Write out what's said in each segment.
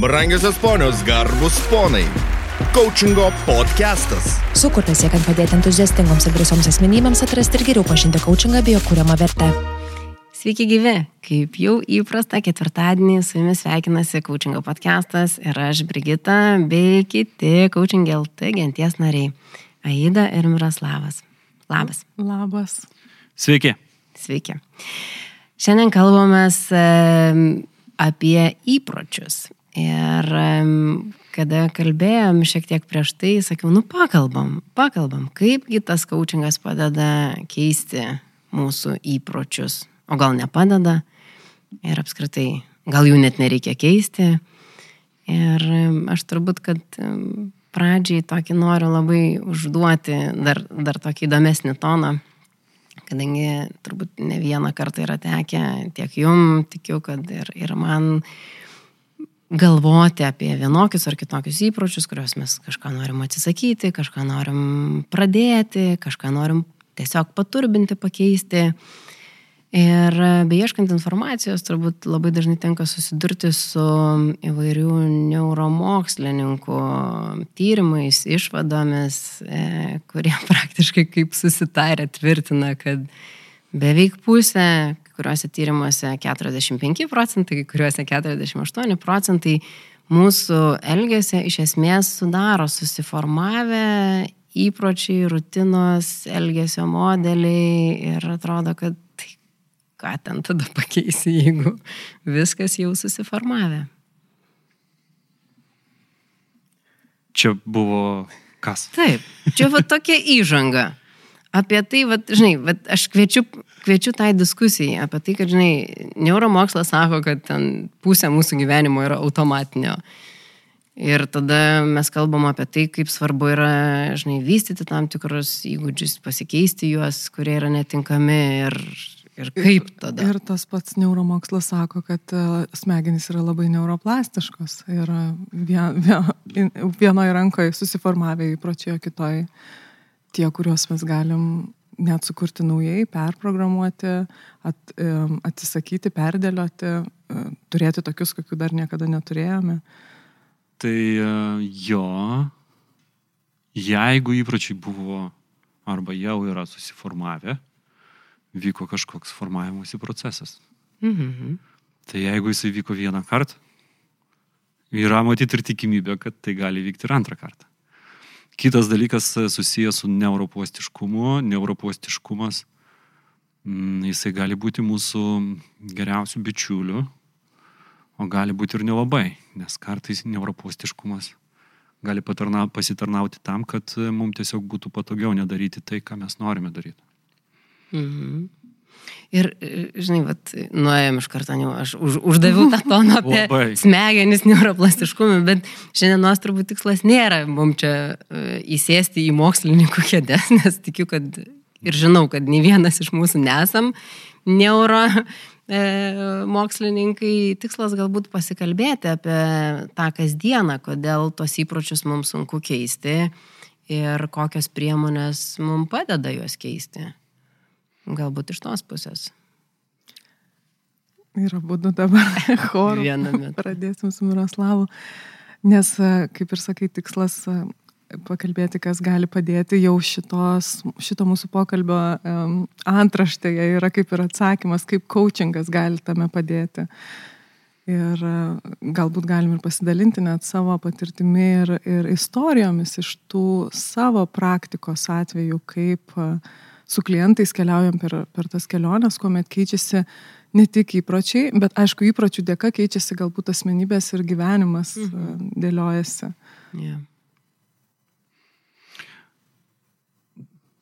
Brangiosios ponios, garbus ponai. Coachingo podcastas. Sukurtas siekiant padėti entuziastingoms ir drąsioms asmenybėms atrasti ir geriau pažinti coachingą bei jo kūriamą vertę. Sveiki gyvi, kaip jau įprasta ketvirtadienį su jumis sveikinasi Coachingo podcastas ir aš Brigita bei kiti Coaching LT genties nariai Aida ir Miroslavas. Labas. Labas. Sveiki. Sveiki. Šiandien kalbamės apie įpročius. Ir kada kalbėjom šiek tiek prieš tai, sakiau, nu pakalbam, pakalbam, kaipgi tas coachingas padeda keisti mūsų įpročius, o gal nepadeda. Ir apskritai, gal jų net nereikia keisti. Ir aš turbūt, kad pradžiai tokį noriu labai užduoti dar, dar tokį įdomesnį toną, kadangi turbūt ne vieną kartą yra tekę tiek jum, tikiu, kad ir, ir man galvoti apie vienokius ar kitokius įpročius, kuriuos mes kažką norim atsisakyti, kažką norim pradėti, kažką norim tiesiog paturbinti, pakeisti. Ir beieškant informacijos, turbūt labai dažnai tenka susidurti su įvairių neuromokslininkų tyrimais, išvadomis, e, kurie praktiškai kaip susitarę tvirtina, kad beveik pusė, kuriuose tyrimuose 45 procentai, kuriuose 48 procentai mūsų elgesio iš esmės sudaro susiformavę įpročiai, rutinos, elgesio modeliai ir atrodo, kad tai ką ten tada pakeisi, jeigu viskas jau susiformavę. Čia buvo kas? Taip, čia va tokia įžanga. Apie tai, va, žinai, va, aš kviečiu, kviečiu tai diskusijai apie tai, kad, žinai, neuromokslas sako, kad ten pusė mūsų gyvenimo yra automatinio. Ir tada mes kalbam apie tai, kaip svarbu yra, žinai, vystyti tam tikrus įgūdžius, pasikeisti juos, kurie yra netinkami ir, ir kaip tada. Ir tas pats neuromokslas sako, kad e, smegenys yra labai neuroplastiškos ir vien, vien, vienoje rankoje susiformavę įpročiai, o kitoje tie, kuriuos mes galim net sukurti naujai, perprogramuoti, at, atsisakyti, perdėlioti, e, turėti tokius, kokių dar niekada neturėjome. Tai e, jo, jeigu įpročiai buvo arba jau yra susiformavę, vyko kažkoks formavimuose procesas. Mhm. Tai jeigu jisai vyko vieną kartą, yra matyti ir tikimybė, kad tai gali vykti ir antrą kartą. Kitas dalykas e, susijęs su neuropostiškumu. Neuropostiškumas, mm, jisai gali būti mūsų geriausių bičiulių, o gali būti ir nelabai, nes kartais neuropostiškumas gali patarna, pasitarnauti tam, kad e, mums tiesiog būtų patogiau nedaryti tai, ką mes norime daryti. Mhm. Ir, e, žinai, vat, nuėjom iš karto, jau aš už, uždaviau tą toną apie Labai. smegenis neuroplastiškumą, bet šiandienos turbūt tikslas nėra mums čia e, įsėsti į mokslininkų kėdės, nes tikiu, kad ir žinau, kad nei vienas iš mūsų nesam neuro e, mokslininkai. Tikslas galbūt pasikalbėti apie tą kasdieną, kodėl tos įpročius mums sunku keisti ir kokios priemonės mums padeda juos keisti. Galbūt iš tos pusės. Yra būdu dabar chorų. Vienu metu. Pradėsim su Miroslavu. Nes, e, kaip ir sakai, tikslas e, pakalbėti, kas gali padėti jau šitos, šito mūsų pokalbio um, antraštėje yra kaip ir atsakymas, kaip coachingas gali tame padėti. Ir e, galbūt galim ir pasidalinti net savo patirtimi ir, ir istorijomis iš tų savo praktikos atvejų, kaip uh, su klientais keliaujam per, per tas keliones, kuomet keičiasi ne tik įpročiai, bet aišku, įpročių dėka keičiasi galbūt asmenybės ir gyvenimas mhm. dėliojasi. Yeah.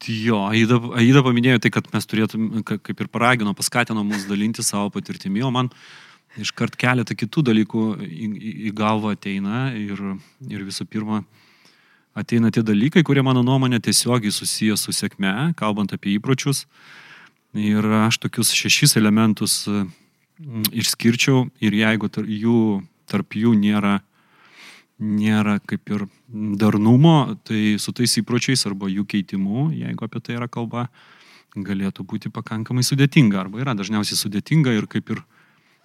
Jo, Aida, Aida paminėjo tai, kad mes turėtume, kaip ir paragino, paskatino mus dalinti savo patirtimi, o man iškart keletą kitų dalykų į, į, į galvą ateina ir, ir visų pirma, ateina tie dalykai, kurie mano nuomonė tiesiogiai susiję su sėkme, kalbant apie įpročius. Ir aš tokius šešis elementus mm, išskirčiau ir jeigu tar, jų, tarp jų nėra, nėra kaip ir darnumo, tai su tais įpročiais arba jų keitimu, jeigu apie tai yra kalba, galėtų būti pakankamai sudėtinga arba yra dažniausiai sudėtinga ir kaip ir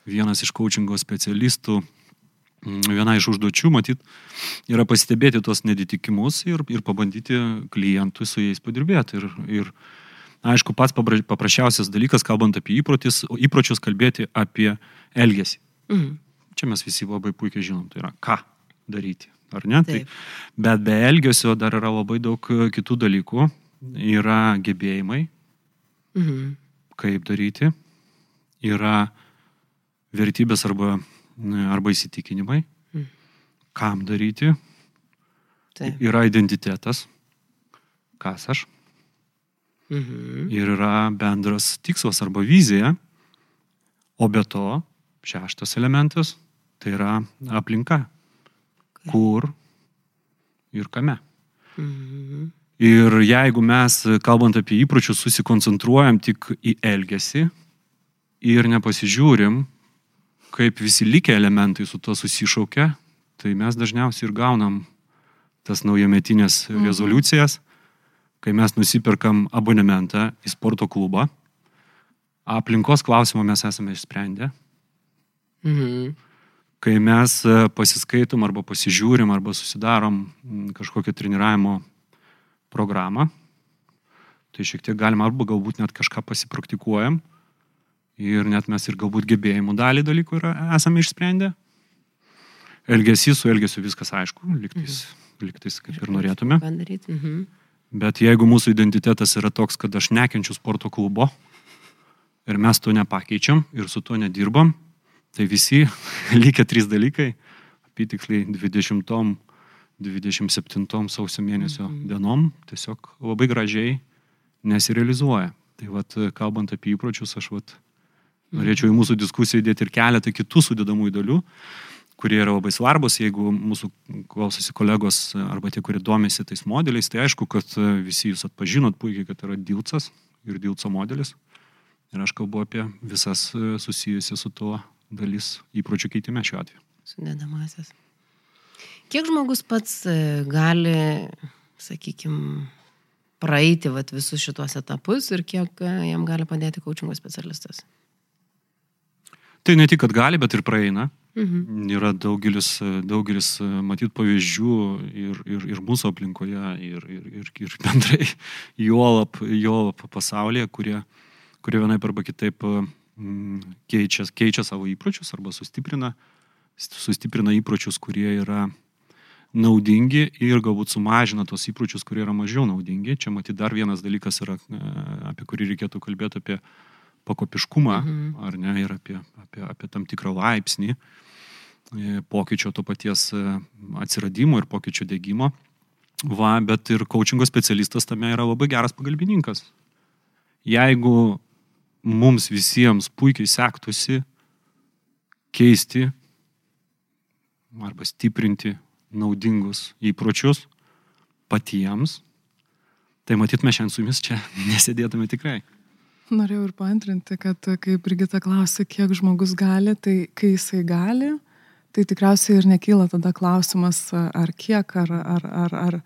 vienas iš coachingo specialistų viena iš užduočių, matyt, yra pastebėti tuos neditikimus ir, ir pabandyti klientui su jais padirbėti. Ir, ir aišku, pats papra- paprasčiausias dalykas, kalbant apie įprotis, įpročius, kalbėti apie elgesį. Mhm. Čia mes visi labai puikiai žinom, tai yra ką daryti, ar ne? Tai, Taip. bet be elgesio dar yra labai daug e, kitų dalykų. Yra gebėjimai, Mhm. kaip daryti, yra vertybės arba, arba įsitikinimai, Mhm. kam daryti, Taip. yra identitetas, kas aš, Mhm. ir yra bendras tikslas arba vizija, o be to šeštas elementas tai yra aplinka, kur ir kame. Mhm. Ir jeigu mes, kalbant apie įpročius, susikoncentruojam tik į elgesį ir nepasižiūrim, kaip visi likę elementai su to susišaukia, tai mes dažniausiai ir gaunam tas naujametinės Mhm. rezoliucijas, kai mes nusipirkam abonementą į sporto klubą. Aplinkos klausimą mes esame išsprendę. Mhm. Kai mes e, pasiskaitom arba pasižiūrim arba susidarom kažkokią treniravimo programą, tai šiek tiek galima arba galbūt net kažką pasipraktikuojam ir net mes ir galbūt gebėjimų dalį dalykų yra, esame išsprendę. Elgesys su elgesiu viskas aišku, liktais, liktais kaip ir norėtume. Mhm. Bet jeigu mūsų identitetas yra toks, kad aš nekenčiu sporto klubo ir mes to nepakeičiam ir su tuo nedirbam, tai visi likę trys dalykai, apytiksliai 20, 27 sausio mėnesio dienom, tiesiog labai gražiai nesirealizuoja. Tai vad, kalbant apie įpročius, aš vad norėčiau į mūsų diskusiją įdėti ir keletą kitų sudėdamųjų dalių, kurie yra labai svarbus, jeigu mūsų klausosi kolegos arba tie, kurie domisi tais modeliais, tai aišku, kad visi jūs atpažinot puikiai, kad yra Dilcas ir Dilco modelis. Ir aš kalbu apie visas e, susijusias su tuo dalis įpročių keitime šiuo atveju. Sudėdamasis. Kiek žmogus pats e, gali, sakykime, praeiti vat, visus šitos etapus ir kiek e, jam gali padėti kočingo specialistas? Tai ne tik, kad gali, bet ir praeina. Mhm. Yra daugelis, daugelis matyt, pavyzdžių ir, ir, ir mūsų aplinkoje, ir, ir, ir, ir bendrai juolap, juolap pasaulyje, kurie, kurie vienaip arba kitaip mm, keičia, keičia savo įpročius arba sustiprina, sustiprina įpročius, kurie yra naudingi ir galbūt sumažina tos įpročius, kurie yra mažiau naudingi. Čia matyt dar vienas dalykas yra, e, apie kurį reikėtų kalbėti apie pakopiškumą, mhm. ar ne, ir apie, apie, apie tam tikrą laipsnį e, pokyčio to paties e, atsiradimo ir pokyčio dėgymo. Va, bet ir coachingo specialistas tame yra labai geras pagalbininkas. Jeigu mums visiems puikiai sektųsi keisti arba stiprinti naudingus įpročius patiems, tai matyt mes šiandien su jumis čia nesėdėtume tikrai. Norėjau ir paantrinti, kad kai Brigita klausė, kiek žmogus gali, tai kai jisai gali, tai tikriausiai ir nekyla tada klausimas, ar kiek, ar, ar, ar, ar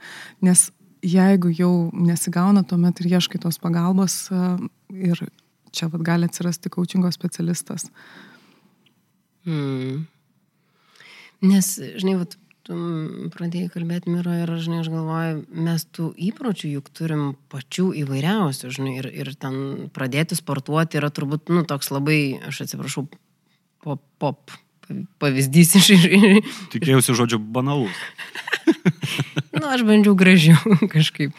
nes jeigu jau nesigauna, tuomet ir ieškai tos pagalbos ir čia vad gali atsirasti coachingo specialistas. Hmm. Nes, žinai, vat, tu pradėjai kalbėti Miro ir, žinai, aš galvoju, mes tų įpročių juk turim pačių įvairiausių, žinai, ir, ir ten pradėti sportuoti yra turbūt, nu, toks labai, aš atsiprašau, pop, pop pavyzdys iš... Tikėjausi žodžio banalus. nu, aš bandžiau gražiau kažkaip.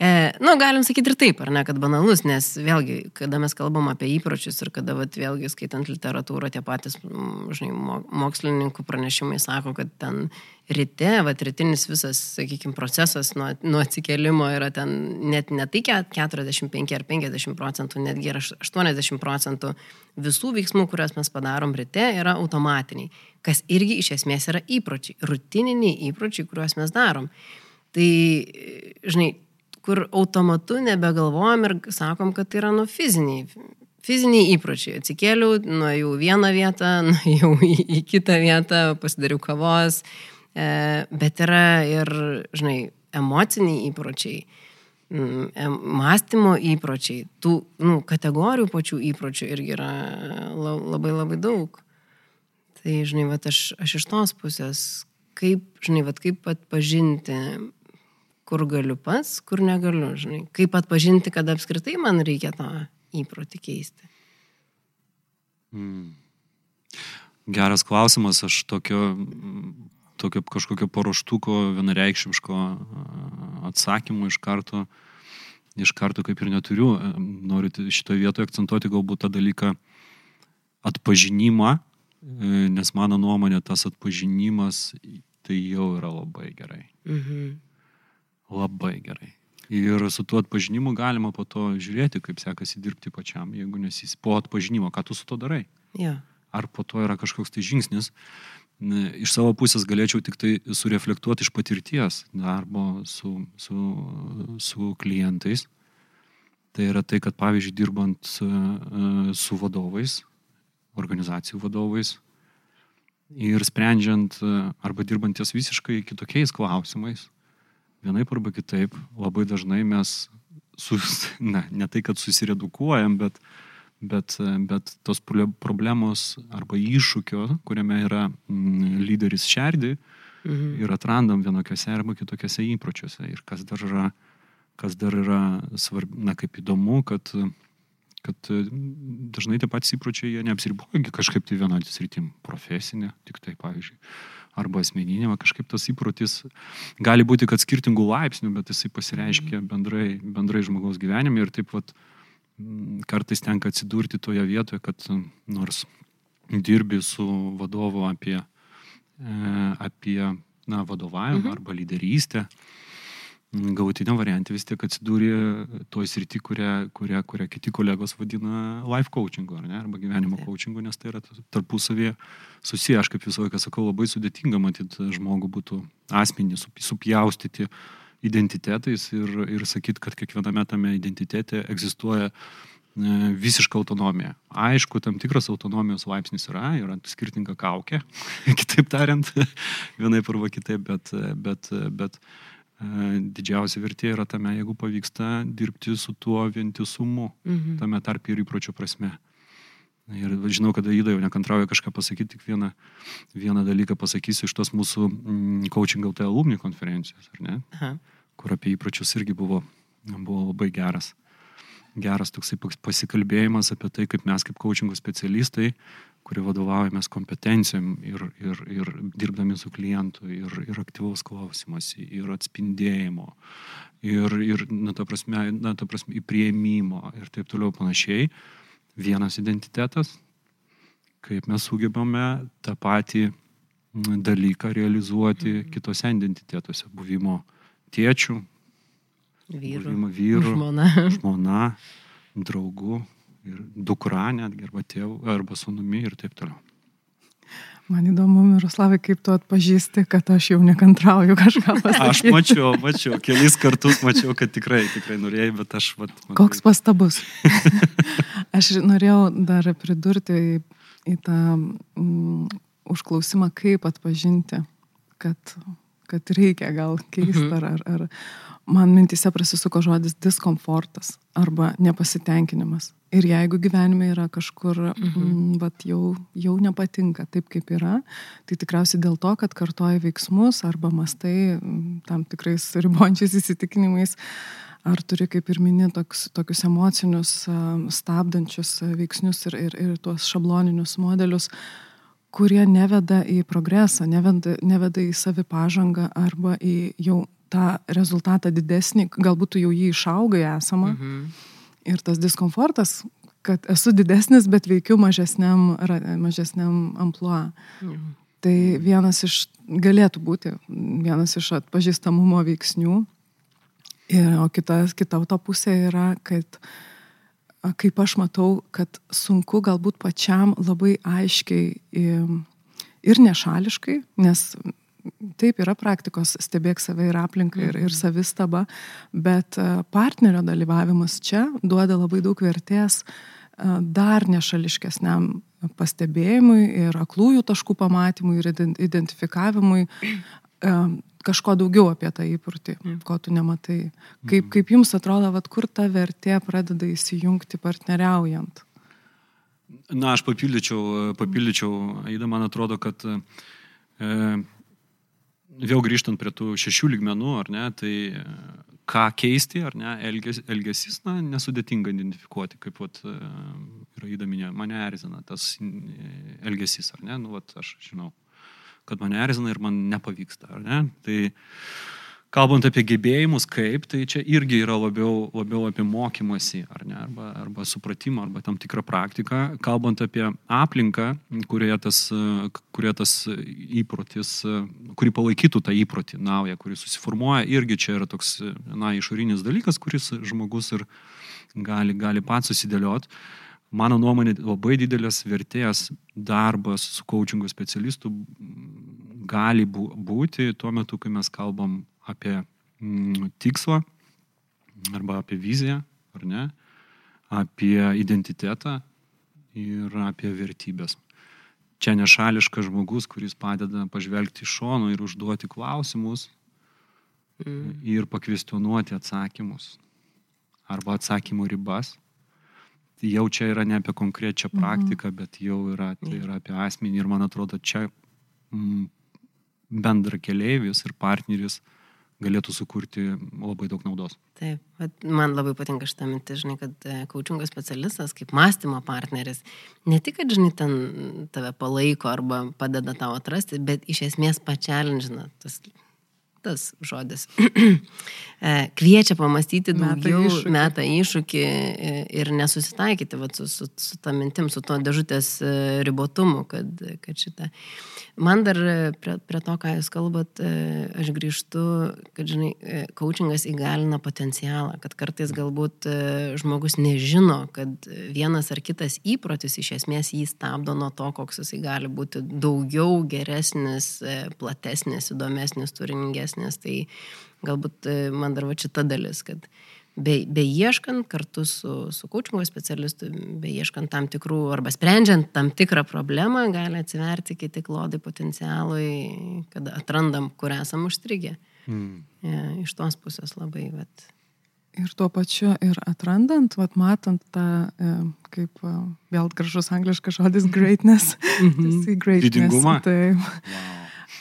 E, nu, galim sakyti ir taip, ar ne, kad banalus, nes vėlgi, kada mes kalbam apie įpročius ir kada, vat, vėlgi, skaitant literatūrą, tie patys, žinai, mokslininkų pranešimai sako, kad ten ryte, vat, rytinis visas, sakykime, procesas nuo, nuo atsikelimo yra ten net ne tai 45 ar 50 procentų, netgi yra 80 procentų visų veiksmų, kuriuos mes padarom ryte, yra automatiniai, kas irgi iš esmės yra įpročiai, rutininiai įpročiai, kuriuos mes darom. Tai, žinai, kur automatu nebegalvojam ir sakom, kad tai yra nu fiziniai. Fiziniai įpročiai. Atsikėliau, nuėjau vieną vietą, nuėjau į, į kitą vietą, pasidariau kavos, e, bet yra ir, žinai, emociniai įpročiai, mąstymo įpročiai, tų nu, kategorijų pačių įpročių irgi yra labai labai daug. Tai, žinai, vat, aš, aš iš tos pusės, kaip, žinai, vat, kaip atpažinti, kur galiu pats, kur negaliu, žinai. Kaip atpažinti, kad apskritai man reikia tą įprotį keisti. Mm. Geras klausimas, aš tokio, tokio kažkokio paruoštuko vienareikšmiško atsakymo iš karto, iš karto kaip ir neturiu. Noriu šitoje vietoje akcentuoti galbūt tą dalyką atpažinimą, e, nes mano nuomonė tas atpažinimas tai jau yra labai gerai. Mhm. Labai gerai. Ir su tuo atpažinimu galima po to žiūrėti, kaip sekasi dirbti pačiam, jeigu nesys po atpažinimo, ką tu su to darai. Ja. Ar po to yra kažkoks tai žingsnis. Iš savo pusės galėčiau tik tai sureflektuoti iš patirties darbo su, su, su klientais. Tai yra tai, kad pavyzdžiui, dirbant su vadovais, organizacijų vadovais ir sprendžiant arba dirbant ties visiškai kitokiais klausimais, vienaip arba kitaip, labai dažnai mes, sus, na, ne tai, kad susiredukuojam, bet, bet, bet tos problemos arba iššūkio, kuriame yra mm, lyderis šerdį, mhm. ir atrandam vienokiose arba kitokiose įpročiuose. Ir kas dar yra, kas dar yra svarbu, na, kaip įdomu, kad kad dažnai tie patys įpročiai, jie neapsiriboja kažkaip tai vieną sritim, profesinė, tik tai pavyzdžiui arba asmeninė, kažkaip tas įprotis gali būti, kad skirtingų laipsnių, bet jisai pasireiškia mhm. bendrai, bendrai žmogaus gyvenime ir taip pat kartais tenka atsidurti toje vietoje, kad nors dirbi su vadovu apie, e, apie na, vadovavimą mhm. arba lyderystę, galutinė variantė vis tiek atsidūrė toj srity, kurią, kurią, kurią kiti kolegos vadina life coachingu, ar ne, arba gyvenimo coachingu, nes tai yra tarpusavėje susiję, aš kaip visą laiką sakau, labai sudėtinga matyti žmogų būtų asmenį supjaustyti identitetais ir, ir sakyti, kad kiekviename tame identitete egzistuoja e, visiška autonomija. Aišku, tam tikras autonomijos laipsnis yra, yra skirtinga kaukė, kitaip tariant, vienaip arba kitaip, bet, bet, bet didžiausia vertė yra tame, jeigu pavyksta dirbti su tuo vientisumu, mhm. tame tarp ir įpročio prasme. Ir žinau, kad Aida jau nekantrauja kažką pasakyti, tik vieną, vieną dalyką pasakysiu iš tos mūsų mm, coaching LT alumni konferencijos, ar ne? Aha. Kur apie įpročius irgi buvo, buvo labai geras. Geras toksai pasikalbėjimas apie tai, kaip mes kaip coachingo specialistai kurie vadovaujamės kompetencijom ir, ir, ir dirbdami su klientu, ir, ir aktyvaus klausimasi, ir atspindėjimo, ir, ir na, ta prasme, na, ta prasme, įprieimimo ir taip toliau panašiai. Vienas identitetas, kaip mes sugebame tą patį dalyką realizuoti mhm. kitose identitetuose, buvimo tėčių, vyru, buvimo vyru, žmona. žmona, draugu, ir dukra netgi, arba tėvu, arba sunumi ir taip toliau. Man įdomu, Miroslavai, kaip tu atpažįsti, kad aš jau nekantrauju kažką pasakyti. Aš mačiau, mačiau, kelis kartus mačiau, kad tikrai, tikrai norėjai, bet aš... Vat, man... Koks pastabus. aš norėjau dar pridurti į, į tą mm, užklausimą, kaip atpažinti, kad, kad reikia gal keisti mhm. ar, ar man mintise prasisuko žodis diskomfortas arba nepasitenkinimas. Ir jeigu gyvenime yra kažkur, mhm. m, vat, jau, jau nepatinka taip, kaip yra, tai tikriausiai dėl to, kad kartoji veiksmus arba mastai m, tam tikrais ribončiais įsitikinimais, ar turi, kaip ir mini, toks, tokius emocinius, stabdančius veiksnius ir, ir, ir tuos šabloninius modelius, kurie neveda į progresą, neveda, neveda į savipažangą arba į jau tą rezultatą didesnį, galbūt tu jau jį išaugai esamą. Mhm. Ir tas diskomfortas, kad esu didesnis, bet veikiu mažesniam, mažesniam ampluo. Mhm. Tai vienas iš, galėtų būti vienas iš atpažįstamumo veiksnių. Ir, o kita, kita to pusė yra, kad kaip aš matau, kad sunku galbūt pačiam labai aiškiai ir nešališkai, nes taip yra praktikos stebėk save ir aplinką ir, ir mhm. savistaba, bet e, partnerio dalyvavimas čia duoda labai daug vertės e, dar nešališkesniam pastebėjimui ir aklųjų taškų pamatymui ir identifikavimui e, kažko daugiau apie tą įprotį, ko tu nematai. Kaip, mhm. kaip jums atrodo, vat, kur ta vertė pradeda įsijungti partneriaujant? Na, aš papildyčiau, papildyčiau, Aida, man atrodo, kad e, vėl grįžtant prie tų šešių lygmenų, ar ne, tai e, ką keisti, ar ne, elges, elgesys, na, nesudėtinga identifikuoti, kaip vat, e, yra įdominė, mane erzina tas e, elgesys, ar ne, nu, vat, aš žinau, kad mane erzina ir man nepavyksta, ar ne, tai Kalbant apie gebėjimus, kaip, tai čia irgi yra labiau, labiau apie mokymasi, ar ne, arba, arba supratimą, arba tam tikrą praktiką. Kalbant apie aplinką, kurioje tas, kurioje tas įprotis, kuri palaikytų tą įprotį naują, kuris susiformuoja, irgi čia yra toks, na, išorinis dalykas, kuris žmogus ir gali, gali pats susidėlioti mano nuomonė, labai didelės vertės darbas su coachingo specialistu gali būti tuo metu, kai mes kalbam apie mm, tikslą arba apie viziją, ar ne, apie identitetą ir apie vertybės. Čia nešališkas žmogus, kuris padeda pažvelgti iš šono ir užduoti klausimus mm. ir pakvestionuoti atsakymus arba atsakymų ribas. Tai jau čia yra ne apie konkrečią mhm. praktiką, mhm. bet jau yra, tai yra apie asmenį ir man atrodo, čia mm, bendra keleivis ir partneris galėtų sukurti labai daug naudos. Taip, man labai patinka šitą mintį, žinai, kad kaučingo e, specialistas kaip mąstymo partneris ne tik, kad, žinai, ten tave palaiko arba padeda tau atrasti, bet iš esmės pačialinžina tas tas žodis. E, kviečia pamastyti daugiau, meta iššūkį, meta iššūkį e, ir nesusitaikyti vat, su, su, su tą mintim, su to dėžutės ribotumu, kad, kad šitą. Man dar prie, prie to, ką jūs kalbat, e, aš grįžtu, kad, žinai, coachingas įgalina potencialą, kad kartais galbūt e, žmogus nežino, kad vienas ar kitas įprotis iš esmės jį stabdo nuo to, koks jisai gali būti daugiau geresnis, e, platesnis, įdomesnis, turiningesnis. Tai galbūt man dar va šita dalis, kad be, beieškant kartu su, su coachingo specialistu, beieškant tam tikrų arba sprendžiant tam tikrą problemą, gali atsiverti kiti klodai potencialui, kad atrandam, kur esam užstrigę. Mm. Ja, iš tos pusės labai, bet. Ir tuo pačiu ir atrandant, vat, matant tą, e, kaip e, vėl gražus angliškas žodis greatness. Mm -hmm. greatness Didingumą. Taip.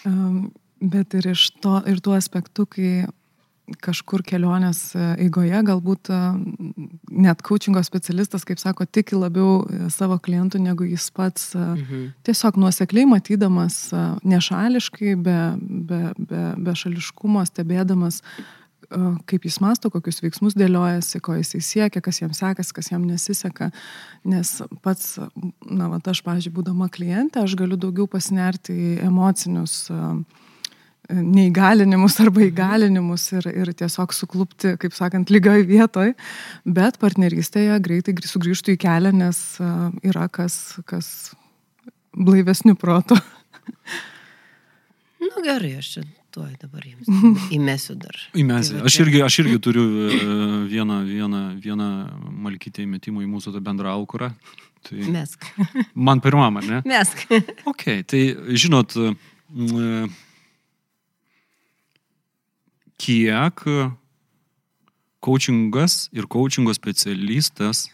Wow. Bet ir iš to, ir tuo aspektu, kai kažkur kelionės e, eigoje galbūt e, net coachingo specialistas, kaip sako, tiki labiau e, savo klientų, negu jis pats mhm. tiesiog nuosekliai matydamas, nešališkai, be, be, be, be šališkumo, stebėdamas, kaip jis masto, kokius veiksmus dėliojasi, ko jisai siekia, kas jam sekasi, kas jam nesiseka. Nes pats, na, va, aš, pažiūrėjau, būdama klientė, aš galiu daugiau pasinerti į emocinius uh, neįgalinimus arba įgalinimus ir, ir tiesiog suklupti, kaip sakant, lygioj vietoj, bet partnerystėje greitai sugrįžtų į kelią, nes yra kas, kas blaivesnių protų. Nu gerai, aš čia tuoj dabar jums įmesiu dar. Įmesiu. Aš irgi, aš irgi turiu e, vieną, vieną, vieną malkytę įmetimą į mūsų tą bendrą aukurą. Tai Mesk. Man pirmam, ar ne? Mesk. Ok, tai žinot, kiek coachingas ir coachingo specialistas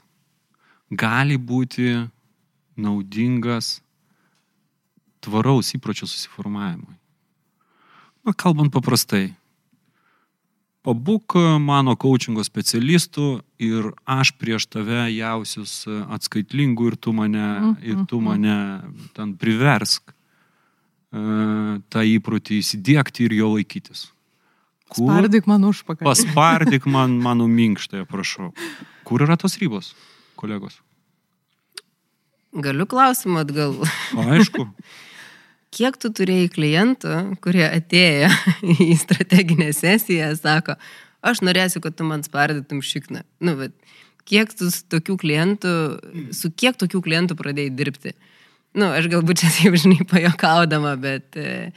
gali būti naudingas tvaraus įpročio susiformavimui. Na, kalbant paprastai, pabūk mano coachingo specialistų ir aš prieš tave jausius atskaitlingų ir tu mane, mm, ir tu mhm. mane ten priversk e, tą įprotį įsidėkti ir jo laikytis. Kur... Spardyk man užpakalį. Paspardyk man mano minkštąją, prašau. Kur yra tos ribos, kolegos? Galiu klausimą atgal. Aišku. Kiek tu turėjai klientų, kurie atėjo į strateginę sesiją, sako, aš norėsiu, kad tu man spardytum šikną. Nu, bet kiek tu tokių klientų, su kiek tokių klientų pradėjai dirbti? Nu, aš galbūt čia taip žinai pajokaudama, bet... E,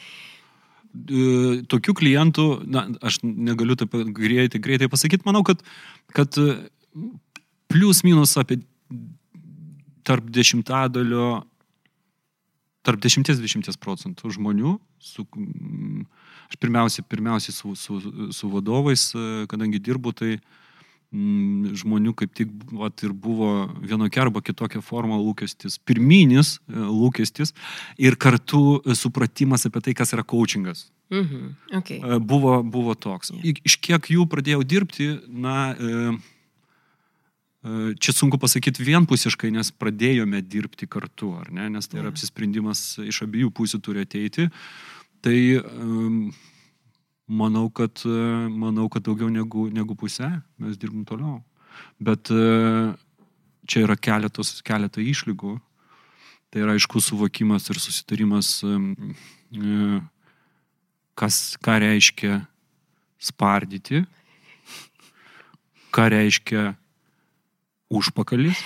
tokių klientų, na, aš negaliu taip greitai, greitai pasakyti, manau, kad, kad e, plius minus apie tarp dešimtadalio, tarp 10-20 procentų žmonių, su, aš pirmiausia, pirmiausia su, su, su vadovais, e, kadangi dirbu, tai mm, žmonių kaip tik vat, ir buvo vienokia arba kitokia forma lūkestis, pirminis e, lūkestis ir kartu supratimas apie tai, kas yra coachingas. Mhm. Okay. E, Buvo, buvo toks. Jo. Iš kiek jų pradėjau dirbti, na, e, e, čia sunku pasakyti vienpusiškai, nes pradėjome dirbti kartu, ar ne, nes tai yra Jo. apsisprendimas iš abiejų pusių turi ateiti. Tai em, manau, kad, e, manau, kad daugiau negu, negu pusę mes dirbam toliau. Bet e, čia yra keletos, keletą išlygų. Tai yra aišku suvokimas ir susitarimas, e, kas, ką reiškia spardyti, ką reiškia užpakalis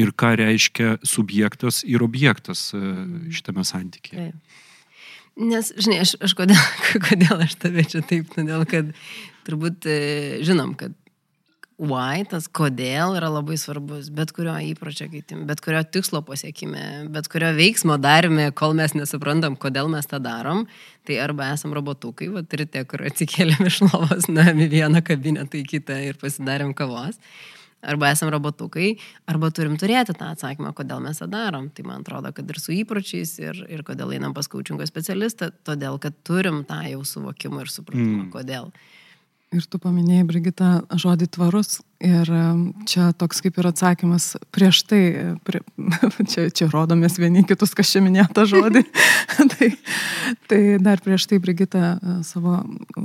ir ką reiškia subjektas ir objektas šitame santykėje. Taip. Nes, žinai, aš, aš kodėl, kodėl aš tave čia taip, todėl kad turbūt e, žinom, kad why, tas kodėl yra labai svarbus, bet kurio įpročio keitim, bet kurio tikslo pasiekime, bet kurio veiksmo darime, kol mes nesuprantam, kodėl mes tą darom, tai arba esam robotukai, va, ryte, kur atsikėlėm iš lovos, nuėjom į vieną kabinetą į kitą ir pasidarėm kavos. Arba esam robotukai, arba turim turėti tą atsakymą, kodėl mes tą darom. Tai man atrodo, kad ir su įpročiais, ir, ir kodėl einam pas kaučingo specialistą, todėl kad turim tą jau suvokimą ir supratimą, mm. kodėl. Ir tu paminėjai, Brigita, žodį tvarus. Ir čia toks kaip ir atsakymas prieš tai, prie, čia, čia rodomės vieni kitus, kas čia minėjo tą žodį. tai, tai dar prieš tai, Brigita, e, savo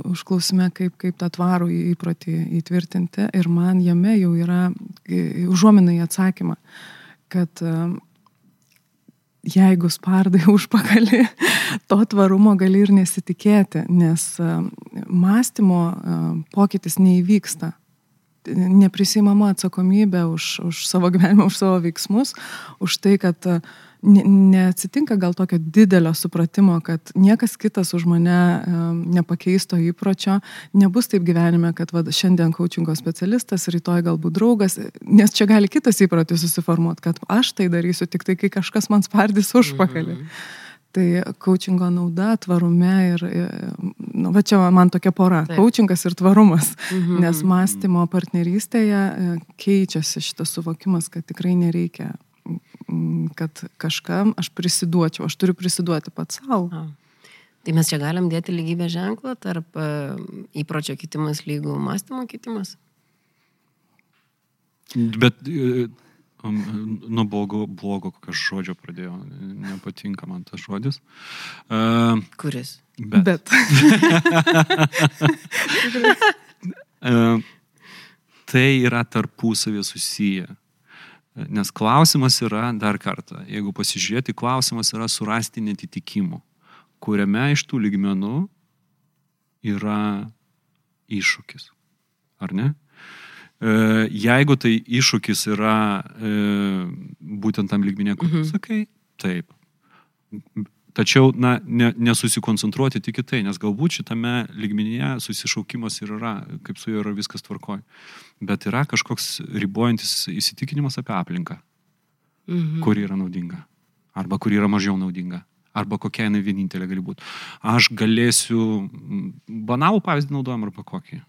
užklausime, kaip, kaip tą tvarų įprotį įtvirtinti. Ir man jame jau yra e, užuomina į atsakymą, kad jeigu spardai užpakalį, to tvarumo gali ir nesitikėti, nes mąstymo pokytis neįvyksta. Neprisimama atsakomybė už, už savo gyvenimą, už savo veiksmus, už tai, kad e, ne, neatsitinka gal tokio didelio supratimo, kad niekas kitas už mane e, nepakeis to įpročio, nebus taip gyvenime, kad va, šiandien coachingo specialistas, rytoj galbūt draugas, nes čia gali kitas įprotis susiformuoti, kad aš tai darysiu tik tai, kai kažkas man spardys užpakalį. -hmm. Tai coachingo nauda, tvarume ir, nu, va čia man tokia pora coachingas ir tvarumas. Mhm. Nes mąstymo partnerystėje e, keičiasi šitas suvokimas, kad tikrai nereikia, kad kažkam aš prisiduočiau, aš turiu prisiduoti pats savo. Tai mes čia galim dėti lygybę ženklą tarp e, įpročio kitimas lygų mąstymo kitimas. Bet e, nuo blogo, blogo kokio žodžio pradėjo, nepatinka man tas žodis. Uh, Kuris? bet. Bet. E, tai yra tarpusavė susiję. Nes klausimas yra, dar kartą, jeigu pasižiūrėti, klausimas yra surasti netitikimų, kuriame iš tų lygmenų yra iššūkis. Ar ne? E, Jeigu tai iššūkis yra e, būtent tam lygmenė, kur Mhm. sakai, taip. Tačiau, na, ne, nesusikoncentruoti tik į tai, nes galbūt šitame lygmenyje susišaukimas ir yra, kaip su juo yra viskas tvarkoj. Bet yra kažkoks ribojantis įsitikinimas apie aplinką, Mhm. kuri yra naudinga. Arba kuri yra mažiau naudinga. Arba kokia jinai vienintelė gali būti. Aš galėsiu, banalų pavyzdį naudojam arba kokį.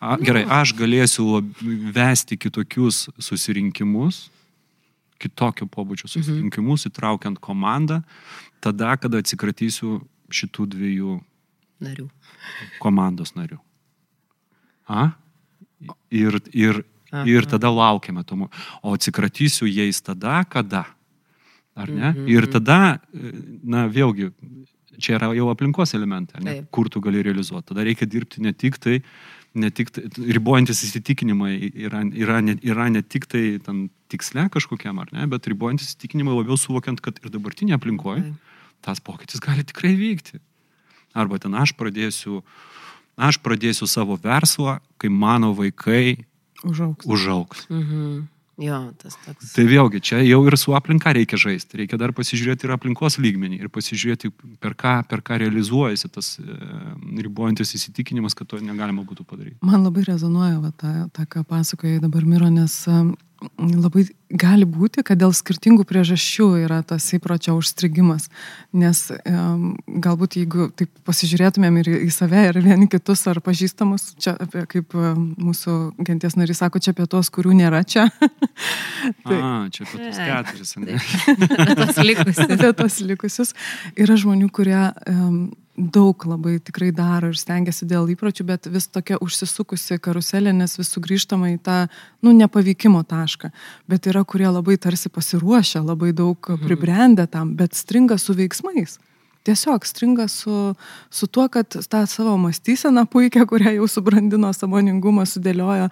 A, gerai, aš galėsiu vesti kitokius susirinkimus, kitokio pobūdžio susirinkimus, įtraukiant komandą, tada, kada atsikratysiu šitų dviejų Narių. komandos narių. A? Ir, ir, Aha. ir tada laukiame to. O atsikratysiu jais tada, kada. Ar ne? Mhm. Ir tada, e, na vėlgi, čia yra jau aplinkos elementai, ne? Taip. kur tu gali realizuoti. Tada reikia dirbti ne tik tai, ne tik ribojantis įsitikinimai yra, yra, ne, yra ne tik tai tam tiksle kažkokiam, ar ne, bet ribojantis įsitikinimai labiau suvokiant, kad ir dabartinė aplinkoje tas pokytis gali tikrai vykti. Arba ten aš pradėsiu, aš pradėsiu savo verslą, kai mano vaikai Užauks. užauks. Mhm. Jo, tas toks. Tai vėlgi, čia jau ir su aplinka reikia žaisti. Reikia dar pasižiūrėti ir aplinkos lygmenį ir pasižiūrėti, per ką, per ką realizuojasi tas e, ribojantis įsitikinimas, kad to negalima būtų padaryti. Man labai rezonuoja va, ta, ta, ką pasakoja dabar Miro, nes labai gali būti, kad dėl skirtingų priežasčių yra tas įpročio užstrigimas. Nes um, galbūt jeigu taip pasižiūrėtumėm ir į save, ir vieni kitus, ar pažįstamus, čia apie, kaip mūsų genties narys sako, čia apie tos, kurių nėra čia. tai, A, čia apie tos keturis, ne? Apie tos likusius. apie tos likusius. Yra žmonių, kurie um, daug labai tikrai daro ir stengiasi dėl įpročių, bet vis tokia užsisukusi karuselė, nes vis sugrįžtama į tą, nu, nepavykimo tašką. Bet yra, kurie labai tarsi pasiruošę, labai daug pribrendę tam, bet stringa su veiksmais. Tiesiog stringa su, su tuo, kad tą savo mąstyseną puikia, kurią jau subrandino samoningumą, sudėliojo,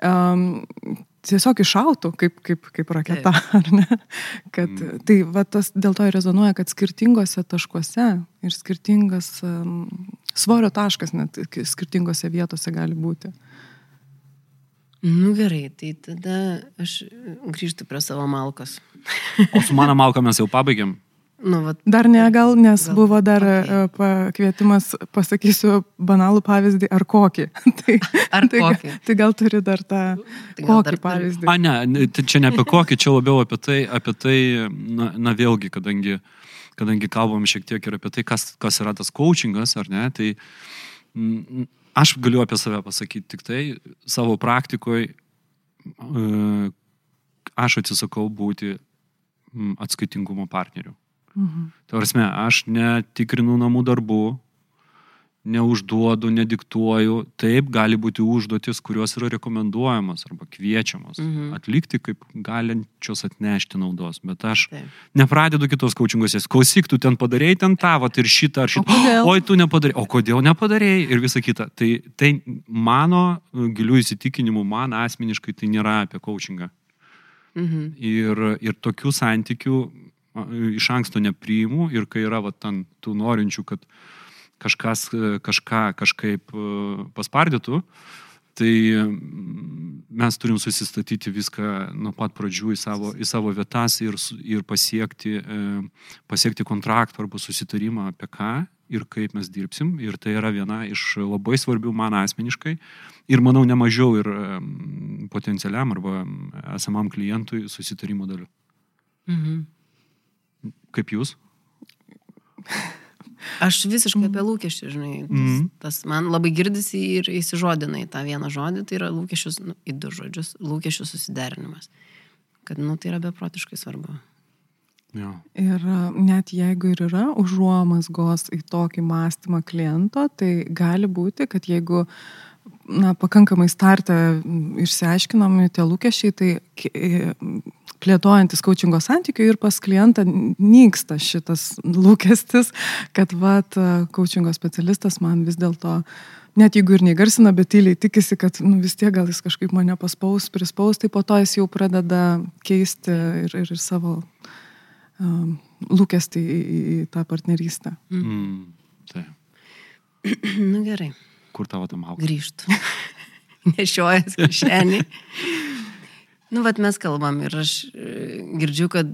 um, tiesiog išautų kaip, kaip, kaip raketa, ar ne? Kad, mm. Tai va, tas dėl to ir rezonuoja, kad skirtingose taškuose ir skirtingas um, svorio taškas net skirtingose vietose gali būti. Nu gerai, tai tada aš grįžtu prie savo malkos. o su mano malka mes jau pabaigėm. Nu, vat, dar ne, gal, nes gal, buvo dar okay. E, pakvietimas, pasakysiu banalų pavyzdį, ar kokį. tai, ar tai, kokį. Tai gal turi dar tą tai kokį dar pavyzdį. A, ne, tai čia ne apie kokį, čia labiau apie tai, apie tai na, na vėlgi, kadangi, kadangi kalbam šiek tiek ir apie tai, kas, kas yra tas coachingas, ar ne, tai m, aš galiu apie save pasakyti tik tai savo praktikoje, aš atsisakau būti atskaitingumo partneriu. Mhm. Tavrasme, aš netikrinu namų darbų, neužduodu, nediktuoju. Taip gali būti užduotis, kurios yra rekomenduojamos arba kviečiamos mhm. atlikti kaip galinčios atnešti naudos. Bet aš Taip. nepradedu kitos kaučingosios. Klausyk, tu ten padarėjai ten tavo ir šitą ar šitą. O Oi, tu nepadarėjai. O kodėl nepadarėjai ir visa kita. Tai, tai mano gilių įsitikinimų, man asmeniškai tai nėra apie kaučingą. Mhm. Ir, ir tokių santykių iš anksto nepriimu ir kai yra va, ten tų norinčių, kad kažkas kažką kažkaip e, paspardytų, tai mes turim susistatyti viską nuo pat pradžių į savo, į savo vietas ir, ir pasiekti, e, pasiekti kontraktą arba susitarimą apie ką ir kaip mes dirbsim. Ir tai yra viena iš labai svarbių man asmeniškai ir manau nemažiau ir e, potencialiam arba esamam klientui susitarimo dalių. Mhm. Kaip jūs? Aš visiškai apie lūkesčius, žinai. Tas, mm. tas man labai girdisi ir įsižodina į tą vieną žodį, tai yra lūkesčius, nu, į du žodžius, lūkesčių susiderinimas. Kad, nu, tai yra beprotiškai svarbu. Jo. Ir net jeigu ir yra užuomasgos į tokį mąstymą kliento, tai gali būti, kad jeigu na, pakankamai startą išsiaiškinami tie lūkesčiai, tai plėtojantis coachingo santykių ir pas klientą nyksta šitas lūkestis, kad vat coachingo specialistas man vis dėlto, net jeigu ir negarsina, bet tyliai tikisi, kad nu, vis tiek gal jis kažkaip mane paspaus, prispaus, tai po to jis jau pradeda keisti ir, ir, ir savo um, lūkestį į, į tą partnerystę. Mm, tai. Na nu, gerai. Kur tavo tam auga? Grįžtų. Nešiojas kišenį. Nu, bet mes kalbam ir aš e, girdžiu, kad,